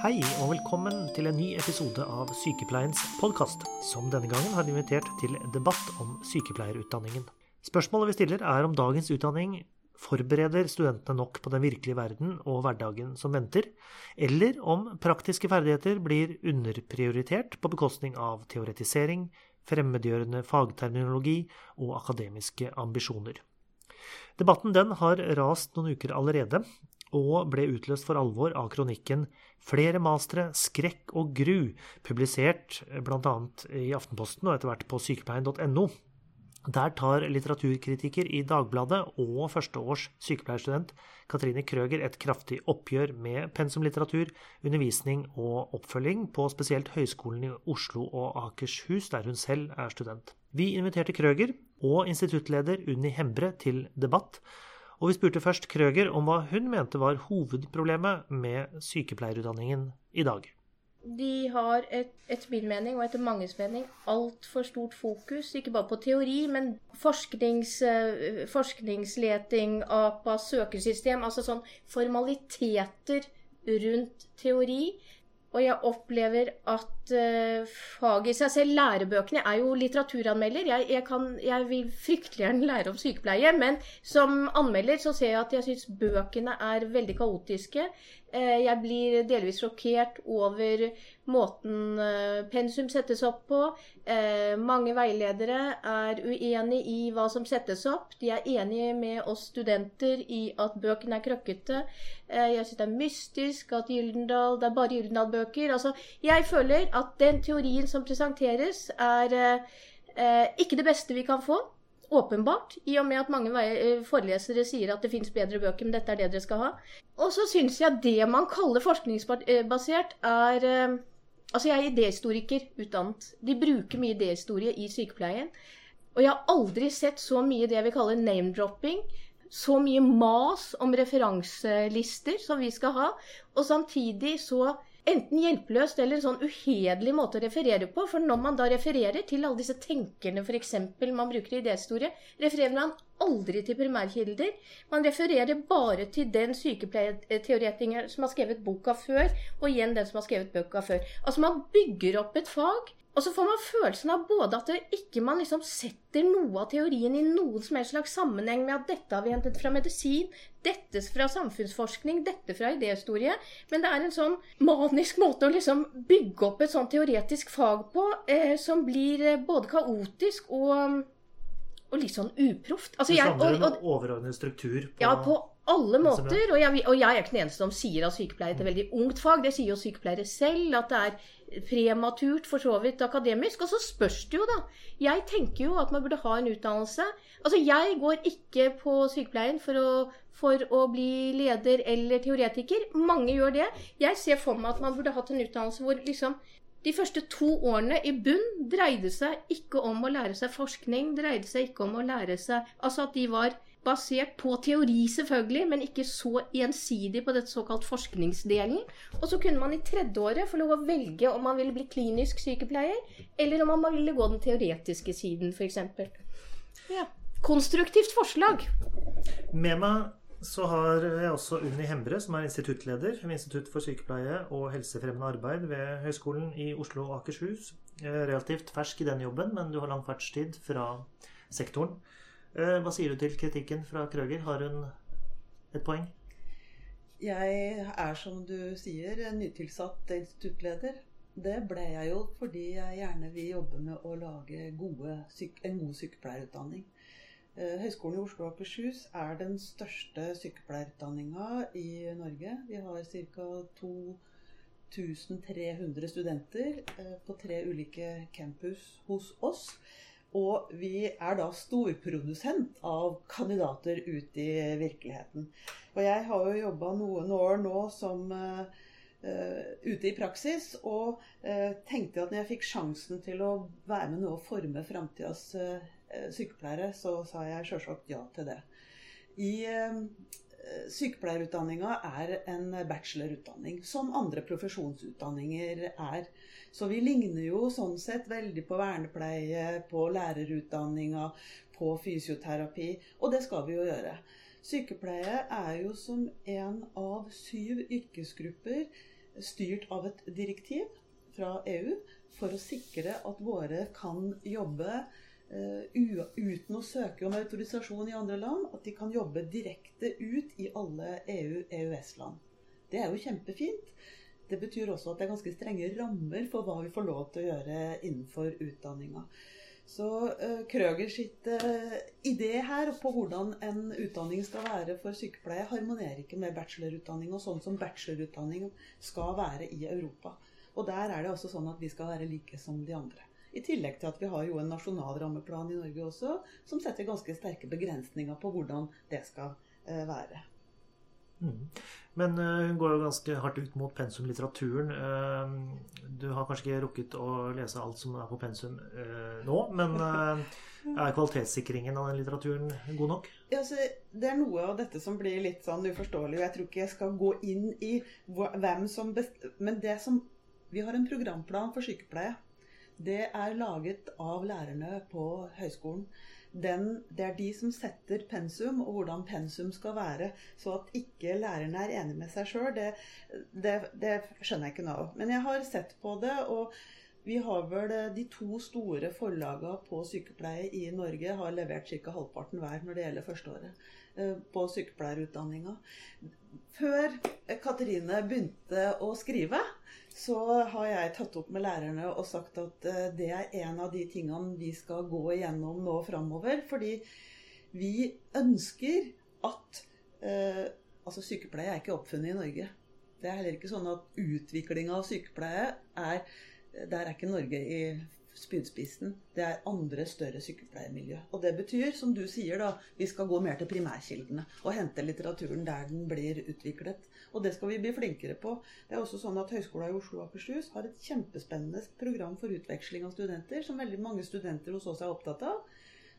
Hei og velkommen til en ny episode av Sykepleiens podkast, som denne gangen har invitert til debatt om sykepleierutdanningen. Spørsmålet vi stiller er om dagens utdanning forbereder studentene nok på den virkelige verden og hverdagen som venter, eller om praktiske ferdigheter blir underprioritert på bekostning av teoretisering, fremmedgjørende fagterminologi og akademiske ambisjoner. Debatten den har rast noen uker allerede, og ble utløst for alvor av kronikken 'Flere mastere, skrekk og gru', publisert bl.a. i Aftenposten og etter hvert på sykepleien.no. Der tar litteraturkritiker i Dagbladet og førsteårs sykepleierstudent Katrine Krøger et kraftig oppgjør med pensumlitteratur, undervisning og oppfølging på spesielt Høgskolen i Oslo og Akershus, der hun selv er student. Vi inviterte Krøger og instituttleder Unni Hembre til debatt, og vi spurte først Krøger om hva hun mente var hovedproblemet med sykepleierutdanningen i dag. De har et, etter min mening og etter manges mening altfor stort fokus, ikke bare på teori, men forsknings, eh, forskningsleting, APA, søkesystem, altså sånn formaliteter rundt teori. Og jeg opplever at uh, faget i seg selv, lærebøkene er jo litteraturanmelder. Jeg, jeg, kan, jeg, vil fryktelig gjerne lære om sykepleie. Men som anmelder så ser jeg at jeg syns bøkene er veldig kaotiske. Uh, jeg blir delvis sjokkert over måten uh, pensum settes opp på. mange veiledere er uenig i hva som settes opp. De er enige med oss studenter i at bøkene er krøkkete. jeg syns det er mystisk at Gyldendal, det er bare Gyldendal-bøker bøker. Altså, jeg føler at den teorien som presenteres, er eh, ikke det beste vi kan få. Åpenbart, i og med at mange eh, forelesere sier at det fins bedre bøker, men dette er det dere skal ha. Og så syns jeg det man kaller forskningsbasert, er eh, Altså, jeg er idéhistoriker utdannet. De bruker mye idéhistorie i sykepleien. Og jeg har aldri sett så mye det vi kaller name-dropping. Så mye mas om referanselister som vi skal ha. Og samtidig så enten hjelpeløst eller en sånn uhederlig måte å referere på. For når man da refererer til alle disse tenkerne f.eks. man bruker i idéhistorie, refererer man aldri til primærkilder. Man refererer bare til den sykepleierteoretikeren som har skrevet boka før, og igjen den som har skrevet boka før. Altså man bygger opp et fag og så får man følelsen av både at ikke man liksom setter noe av teorien i noen som helst slags sammenheng med at dette har vi hentet fra medisin, dette fra samfunnsforskning, dette fra idéhistorie. Men det er en sånn manisk måte å liksom bygge opp et sånn teoretisk fag på eh, som blir eh, både kaotisk og, og litt sånn uproft. Altså, det savner en overordnet struktur på Ja, på alle måter. Og jeg, og jeg er ikke den eneste som sier at sykepleie er et veldig ungt fag. Det sier jo sykepleiere selv. At det er prematurt, for så vidt akademisk. Og så spørs det jo, da. Jeg tenker jo at man burde ha en utdannelse. Altså, jeg går ikke på sykepleien for å, for å bli leder eller teoretiker. Mange gjør det. Jeg ser for meg at man burde hatt en utdannelse hvor liksom de første to årene i bunn dreide seg ikke om å lære seg forskning, dreide seg ikke om å lære seg Altså at de var basert på teori, selvfølgelig, men ikke så ensidig på dette såkalt forskningsdelen. Og så kunne man i tredjeåret få lov å velge om man ville bli klinisk sykepleier, eller om man ville gå den teoretiske siden, f.eks. Ja. Konstruktivt forslag. Med meg så har jeg også Unni Hembre, som er instituttleder ved Institutt for sykepleie og helsefremmende arbeid ved Høgskolen i Oslo og Akershus. Relativt fersk i den jobben, men du har lang fartstid fra sektoren. Eh, hva sier du til kritikken fra Krøger? Har hun et poeng? Jeg er, som du sier, nytilsatt instituttleder. Det ble jeg jo fordi jeg gjerne vil jobbe med å lage gode, en god sykepleierutdanning. Eh, Høgskolen i Oslo og Akershus er den største sykepleierutdanninga i Norge. Vi har ca. 2300 studenter eh, på tre ulike campus hos oss. Og vi er da storprodusent av kandidater ut i virkeligheten. Og jeg har jo jobba noen år nå som uh, ute i praksis, og uh, tenkte at når jeg fikk sjansen til å være med nå og forme framtidas uh, sykepleiere, så sa jeg sjølsagt ja til det. I sykepleierutdanninga er en bachelorutdanning, som andre profesjonsutdanninger er. Så vi ligner jo sånn sett veldig på vernepleie, på lærerutdanninga, på fysioterapi. Og det skal vi jo gjøre. Sykepleie er jo som en av syv yrkesgrupper styrt av et direktiv fra EU for å sikre at våre kan jobbe uten å søke om autorisasjon i andre land. At de kan jobbe direkte ut i alle EU-EØS-land. Det er jo kjempefint. Det betyr også at det er ganske strenge rammer for hva vi får lov til å gjøre innenfor utdanninga. Så uh, Krøger sitt uh, idé her på hvordan en utdanning skal være for sykepleie, harmonerer ikke med bachelorutdanning og sånn som bachelorutdanning skal være i Europa. Og der er det også sånn at vi skal være like som de andre. I tillegg til at vi har jo en nasjonal rammeplan i Norge også, som setter ganske sterke begrensninger på hvordan det skal uh, være. Mm. Men uh, hun går jo ganske hardt ut mot pensumlitteraturen. Uh, du har kanskje ikke rukket å lese alt som er på pensum nå, men er kvalitetssikringen av den litteraturen god nok? Ja, altså, det er noe av dette som blir litt sånn uforståelig. og Jeg tror ikke jeg skal gå inn i hvem som best... Men det som Vi har en programplan for sykepleie. Det er laget av lærerne på høyskolen den, det er de som setter pensum, og hvordan pensum skal være. Så at ikke lærerne er enig med seg sjøl, det, det, det, skjønner jeg ikke noe av. Men jeg har sett på det, og vi har vel de to store forlagene på sykepleie i Norge har levert ca. halvparten hver når det gjelder førsteåret eh, på sykepleierutdanninga. Før Katrine begynte å skrive, så har jeg tatt opp med lærerne og sagt at eh, det er en av de tingene vi skal gå igjennom nå framover. Fordi vi ønsker at eh, Altså, sykepleie er ikke oppfunnet i Norge. Det er heller ikke sånn at utviklinga av sykepleie er Der er ikke Norge i spydspissen. Det er andre større sykepleiermiljø. Og det betyr, som du sier, da, vi skal gå mer til primærkildene og hente litteraturen der den blir utviklet. Og det skal vi bli flinkere på. Det er også sånn at Høgskolen i Oslo og Akershus har et kjempespennende program for utveksling av studenter, som veldig mange studenter hos oss er opptatt av.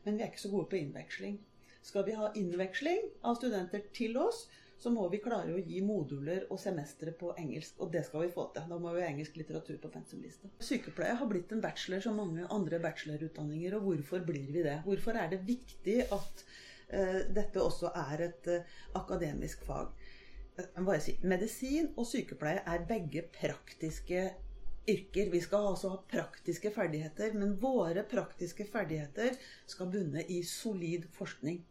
Men vi er ikke så gode på innveksling. Skal vi ha innveksling av studenter til oss, så må vi klare å gi moduler og semestre på engelsk. Og det skal vi få til. Da må vi ha engelsk litteratur på pensumlista. Sykepleie har blitt en bachelor som mange andre bachelorutdanninger. Og hvorfor blir vi det? Hvorfor er det viktig at uh, dette også er et uh, akademisk fag? Si, Medisin og sykepleie er begge praktiske yrker. Vi skal altså ha praktiske ferdigheter, men våre praktiske ferdigheter skal bunne i solid forskning.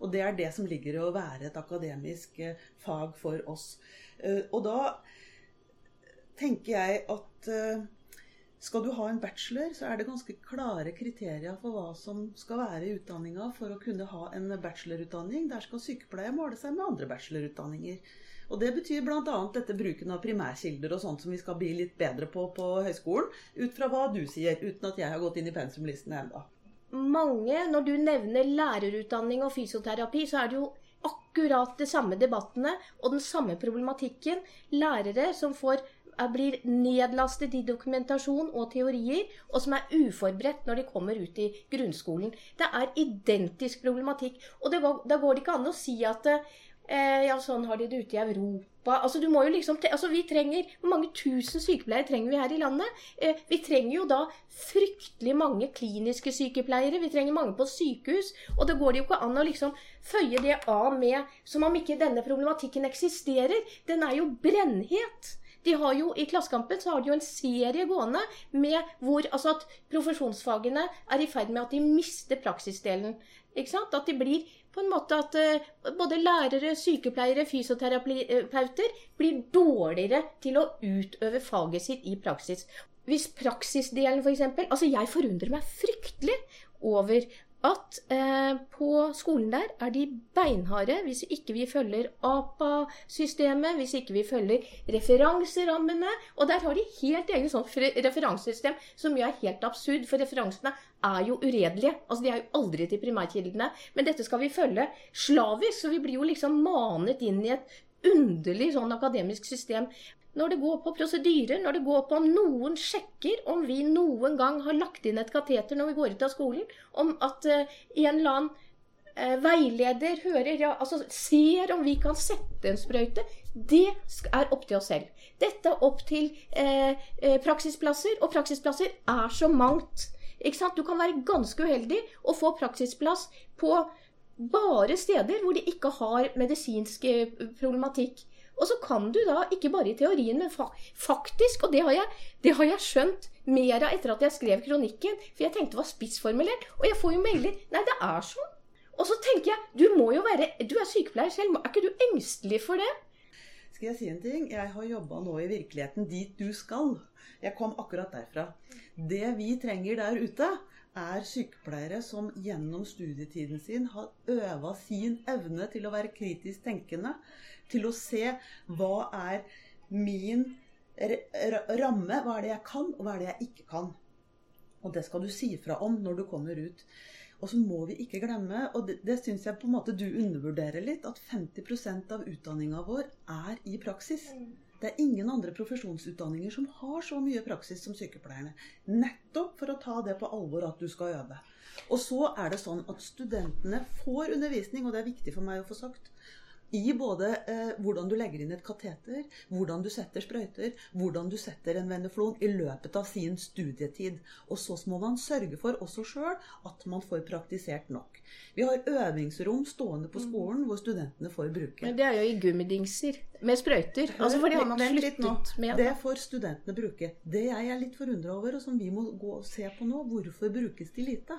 Og det er det som ligger i å være et akademisk eh, fag for oss. Eh, og da tenker jeg at eh, skal du ha en bachelor, så er det ganske klare kriterier for hva som skal være i utdanninga for å kunne ha en bachelorutdanning. Der skal sykepleie måle seg med andre bachelorutdanninger. Og Det betyr bl.a. dette bruken av primærkilder og sånt som vi skal bli litt bedre på på høyskolen. Ut fra hva du sier, uten at jeg har gått inn i pensumlistene ennå mange Når du nevner lærerutdanning og fysioterapi, så er det jo akkurat de samme debattene og den samme problematikken. Lærere som får, blir nedlastet i dokumentasjon og teorier, og som er uforberedt når de kommer ut i grunnskolen. Det er identisk problematikk. Og går, da går det ikke an å si at eh, ja, sånn har de det ute i Europa Altså, du må jo liksom, altså, vi trenger, Hvor mange tusen sykepleiere trenger vi her i landet? Eh, vi trenger jo da fryktelig mange kliniske sykepleiere. Vi trenger mange på sykehus. Og det går det jo ikke an å liksom føye det av med som om ikke denne problematikken eksisterer. Den er jo brennhet. De har jo, I Klassekampen så har de jo en serie gående med hvor altså at profesjonsfagene er i ferd med at de mister praksisdelen. Ikke sant? At de blir på en måte at uh, både lærere, sykepleiere, fysioterapeuter blir dårligere til å utøve faget sitt i praksis. Hvis praksisdelen f.eks. Altså, jeg forundrer meg fryktelig over at eh, på skolen der er de beinharde hvis ikke vi følger APA-systemet, hvis ikke vi følger referanserammene. Og der har de helt eget sånt referansesystem som jo er helt absurd, for referansene er jo uredelige. Altså De er jo aldri til primærkildene. Men dette skal vi følge slavisk, så vi blir jo liksom manet inn i et underlig sånn akademisk system når det går på prosedyrer, når det går på om noen sjekker om vi noen gang har lagt inn et kateter når vi går ut av skolen, om at uh, en eller annen uh, veileder hører, ja, altså ser om vi kan sette en sprøyte, det er opp til oss selv. Dette er opp til uh, praksisplasser, og praksisplasser er så mangt. Du kan være ganske uheldig og få praksisplass på bare steder hvor de ikke har medisinsk problematikk. Og så kan du da, ikke bare i teorien, men fa faktisk, og det har, jeg, det har jeg skjønt mer av etter at jeg skrev kronikken, for jeg tenkte det var spissformulert, og jeg får jo melder Nei, det er sånn. Og så tenker jeg, du må jo være Du er sykepleier selv, er ikke du engstelig for det? Skal jeg si en ting? Jeg har jobba nå i virkeligheten dit du skal. Jeg kom akkurat derfra. Det vi trenger der ute, er sykepleiere som gjennom studietiden sin har øva sin evne til å være kritisk tenkende, til å se hva er min ramme, hva er det jeg kan, og hva er det jeg ikke kan. Og det skal du si fra om når du kommer ut. Og så må vi ikke glemme, og det, det syns jeg på en måte du undervurderer litt, at 50% av utdanninga vår er i praksis. Det er ingen andre profesjonsutdanninger som har så mye praksis som sykepleierne. Nettopp for å ta det på alvor at du skal øve. Og så er det sånn at studentene får undervisning, og det er viktig for meg å få sagt, i både eh, hvordan du legger inn et kateter, hvordan du setter sprøyter, hvordan du setter en veneflon i løpet av sin studietid. Og så må man sørge for også sjøl at man får praktisert nok. Vi har øvingsrom stående på skolen hvor studentene får bruke. Men det er jo i gummidingser med sprøyter. Altså for det har man sluttet med. Det får studentene bruke. Det jeg er litt forundra over, og som vi må gå og se på nå, hvorfor brukes de lite?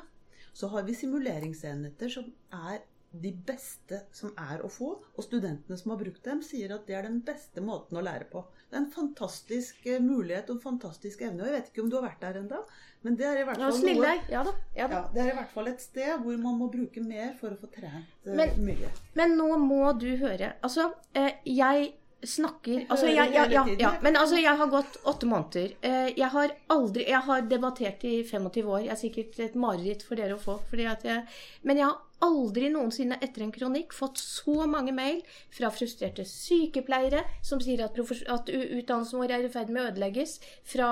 Så har vi simuleringsenheter som er de beste som er å få. Og studentene som har brukt dem, sier at det er den beste måten å lære på. Det er en fantastisk eh, mulighet og en fantastisk evne. Og jeg vet ikke om du har vært der ennå, men det er i hvert fall noe, ja, da. Ja, da. Ja, det er i hvert fall et sted hvor man må bruke mer for å få trent men, mye. Men nå må du høre. Altså, eh, jeg snakker altså, jeg, jeg, ja, ja, men altså, jeg har gått åtte måneder. Jeg har aldri Jeg har debattert i 25 år. Jeg er sikkert et mareritt for dere å få. Jeg, men jeg har aldri noensinne etter en kronikk fått så mange mail fra frustrerte sykepleiere som sier at, at utdannelsen vår er i ferd med å ødelegges. Fra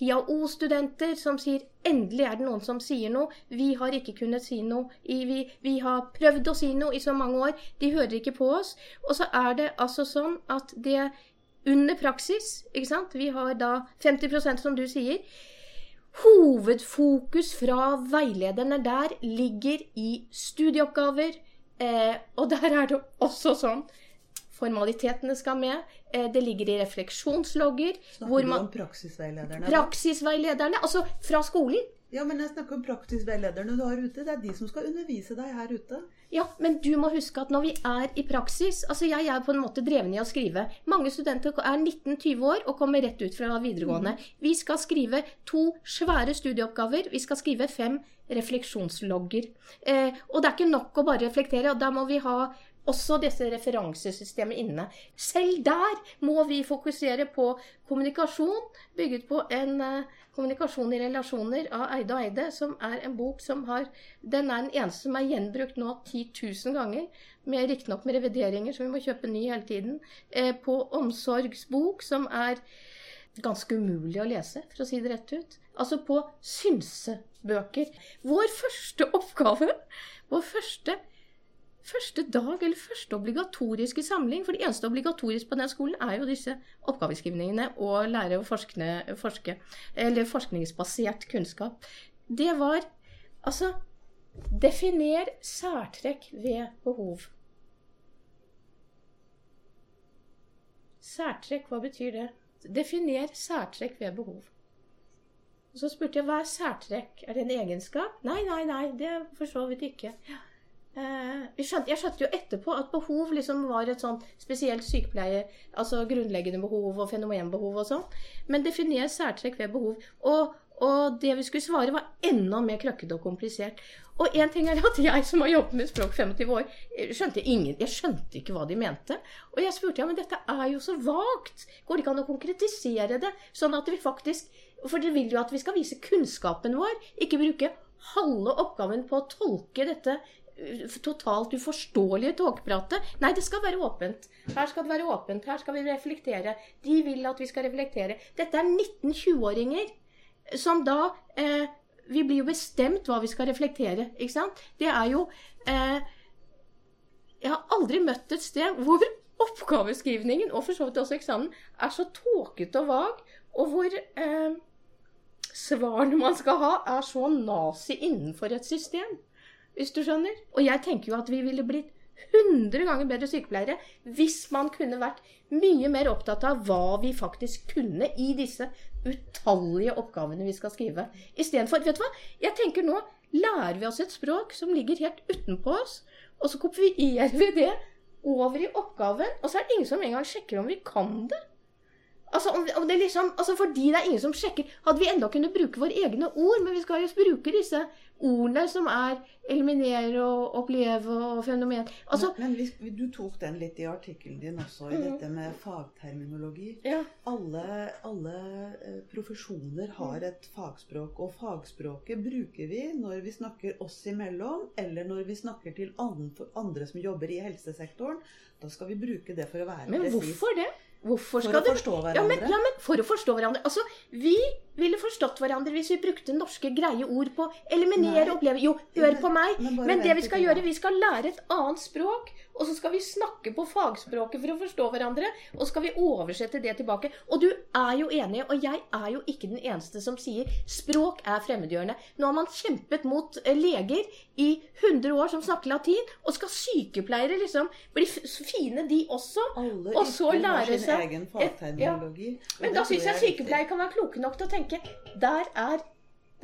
HIAO-studenter som sier endelig er det noen som sier noe. Vi har ikke kunnet si noe. Vi, vi, har prøvd å si noe i så mange år. De hører ikke på oss. Og så er det altså sånn at det under praksis, ikke sant Vi har da 50% som du sier Hovedfokus fra veilederne der ligger i studieoppgaver. Eh, og der er det også sånn Formalitetene skal med. Eh, det ligger i refleksjonslogger. Snakker du om praksisveilederne? Praksisveilederne, Altså fra skolen. Ja, men jeg snakker om praksisveilederne du har ute. Det er de som skal undervise deg her ute. Ja, men du må huske at når vi er i praksis Altså, jeg er på en måte dreven i å skrive. Mange studenter er 19-20 år og kommer rett ut fra videregående. Mm. Vi skal skrive to svære studieoppgaver. Vi skal skrive fem refleksjonslogger. Eh, og det er ikke nok å bare reflektere. og Da må vi ha også disse referansesystemene inne. Selv der må vi fokusere på kommunikasjon, bygget på en uh, kommunikasjon i relasjoner av Eide og Eide, som er en bok som har Den er den eneste som er gjenbrukt nå 10 000 ganger, riktignok med revideringer, så vi må kjøpe ny hele tiden. Eh, på omsorgsbok, som er ganske umulig å lese, for å si det rett ut. Altså på synsebøker. Vår første oppgave, vår første første dag eller første obligatoriske samling. For det eneste obligatoriske på den skolen er jo disse oppgaveskrivningene og lære å forskne, forske, eller forskningsbasert kunnskap. Det var altså Definer særtrekk ved behov. Særtrekk, hva betyr det? Definer særtrekk ved behov. Så spurte jeg hva er særtrekk? Er det en egenskap? Nei, nei, nei, det for så vidt ikke. Ja. Eh, skjønte, jeg skjønte jo etterpå at behov liksom var et sånt spesielt sykepleie, altså grunnleggende behov og fenomenbehov og sånn. Men definer særtrekk ved behov. Og, og, det vi skulle svare, var enda mer kløkkete og komplisert. Og én ting er at jeg som har jobbet med språk 25 år, skjønte ingen, jeg skjønte ikke hva de mente. Og jeg spurte ja, men dette er jo så vagt. Går det ikke an å konkretisere det? Sånn at vi faktisk For dere vil jo at vi skal vise kunnskapen vår, ikke bruke halve oppgaven på å tolke dette totalt uforståelige togpratet. Nei, det skal være åpent. Her skal det være åpent. Her skal vi reflektere. De vil at vi skal reflektere. Dette er 19-20-åringer som da eh, Vi blir jo bestemt hva vi skal reflektere, ikke sant? Det er jo eh, Jeg har aldri møtt et sted hvor oppgaveskrivningen, og for så vidt også eksamen, er så tåkete og vag, og hvor eh, svarene man skal ha, er så nazi innenfor et system hvis du skjønner. Og jeg tenker jo at vi ville blitt 100 ganger bedre sykepleiere hvis man kunne vært mye mer opptatt av hva vi faktisk kunne i disse utallige oppgavene vi skal skrive. Istedenfor Vet du hva? Jeg tenker nå lærer vi oss et språk som ligger helt utenpå oss, og så kopierer vi det over i oppgaven, og så er det ingen som engang sjekker om vi kan det. Altså, om, det liksom, altså Fordi det er ingen som sjekker Hadde vi enda kunnet bruke våre egne ord, men vi skal jo bruke disse ordene som er eliminere og oppleve og fenomen. Altså, men, men du tok den litt i artikkelen din også, i mm. dette med fagterminologi. Ja. Alle, alle eh, profesjoner har mm. et fagspråk, og fagspråket bruker vi når vi snakker oss imellom, eller når vi snakker til andre, andre som jobber i helsesektoren. Da skal vi bruke det for å være presis. Men hvorfor det? Hvorfor for å forstå hverandre? Ja men, ja, men, for å forstå hverandre. Altså, vi ville forstått hverandre hvis vi brukte norske, greie ord på eliminere, oppleve Jo, hør på meg. Men, men det vi skal gjøre, vi skal lære et annet språk. Og så skal vi snakke på fagspråket for å forstå hverandre. Og så skal vi oversette det tilbake. Og du er jo enig, og jeg er jo ikke den eneste som sier språk er fremmedgjørende. Nå har man kjempet mot eh, leger i 100 år som snakker latin. Og skal sykepleiere liksom bli fine, de også? Alle og så lære seg egen fagterminologi. Ja. Men da syns jeg sykepleiere kan være kloke nok til å tenke der er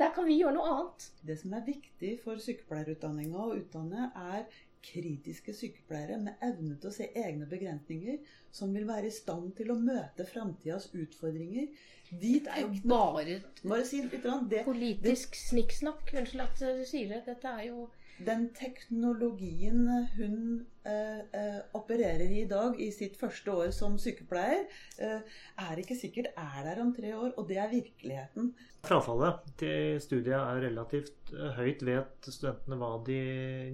der kan vi gjøre noe annet. Det som er viktig for sykepleierutdanninga å utdanne, er kritiske sykepleiere med evne til å se egne begrensninger, som vil være i stand til å møte framtidas utfordringer. Dit er jo bare, bare si litt, det, politisk snikksnakk. Unnskyld at du sier det. Dette er jo den teknologien hun eh, eh, opererer i i dag, i sitt første år som sykepleier, eh, er ikke sikkert er der om tre år. Og det er virkeligheten. Frafallet til studiet er relativt eh, høyt. Vet studentene hva de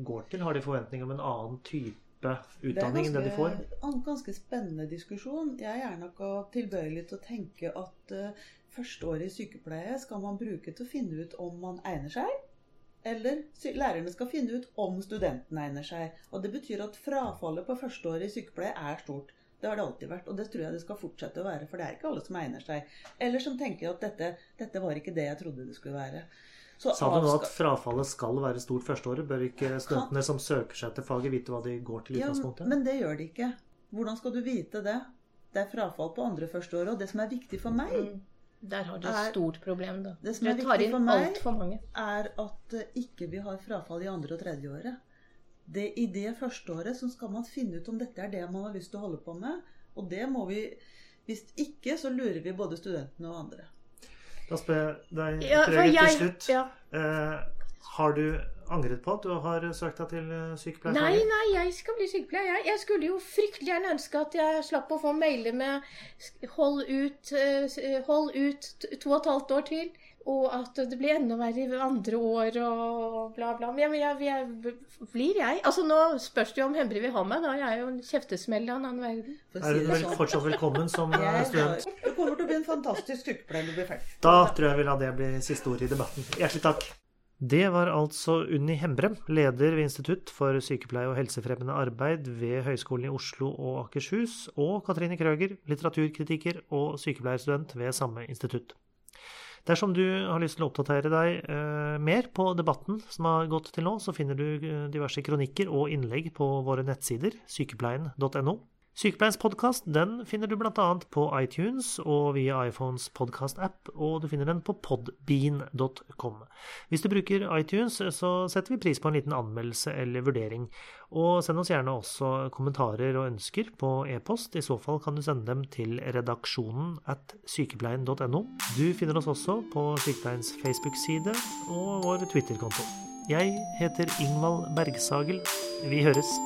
går til? Har de forventning om en annen type utdanning enn det de får? Det er en ganske spennende diskusjon. Jeg er nok tilbøyelig til å tenke at uh, første året i sykepleie skal man bruke til å finne ut om man egner seg eller lærerne skal finne ut om studenten egner seg. Og Det betyr at frafallet på førsteåret i sykepleie er stort. Det har det alltid vært, og det tror jeg det skal fortsette å være. For det er ikke alle som egner seg. Eller som tenker at dette, dette var ikke det jeg trodde det skulle være. Så Sa du nå at frafallet skal være stort førsteåret? Bør ikke studentene som søker seg til faget, vite hva de går til i utgangspunktet? Ja, men det gjør de ikke. Hvordan skal du vite det? Det er frafall på andre førsteåret. Og det som er viktig for meg, mm. Der har du et stort problem, da. Det som er viktig for meg, er at uh, ikke vi har frafall i andre og tredje året. Det, I det første året så skal man finne ut om dette er det man har lyst til å holde på med. Og det må vi Hvis ikke, så lurer vi både studentene og andre. Da spør jeg deg ja, til slutt. Ja. Eh, har du angret på at du har søkt deg til eh, sykepleier? Nei, nei, jeg skal bli sykepleier. Jeg, jeg skulle jo fryktelig gjerne ønske at jeg slapp å få mailer med 'hold ut, uh, hold ut to og et halvt år til'. Og at det blir enda verre i andre år og bla, bla. Men jeg, jeg, jeg, blir jeg. Altså Nå spørs det jo om Hembre vil ha meg. Da jeg er jo en kjeftesmell av en annen verden. Er du vel fortsatt velkommen som eh, student? Du kommer til å bli en fantastisk sykepleier når du blir ferdig. Da tror jeg vi lar det bli siste ord i debatten. Hjertelig takk. Det var altså Unni Hembre, leder ved Institutt for sykepleie og helsefremmende arbeid ved Høgskolen i Oslo og Akershus, og Katrine Krøger, litteraturkritiker og sykepleierstudent ved samme institutt. Dersom du har lyst til å oppdatere deg eh, mer på debatten som har gått til nå, så finner du eh, diverse kronikker og innlegg på våre nettsider sykepleien.no. Sykepleiens podkast finner du bl.a. på iTunes og via iPhones podkast-app, og du finner den på podbean.com. Hvis du bruker iTunes, så setter vi pris på en liten anmeldelse eller vurdering. Og send oss gjerne også kommentarer og ønsker på e-post. I så fall kan du sende dem til redaksjonen at sykepleien.no. Du finner oss også på Sykepleiens Facebook-side og vår Twitter-konto. Jeg heter Ingvald Bergsagel. Vi høres.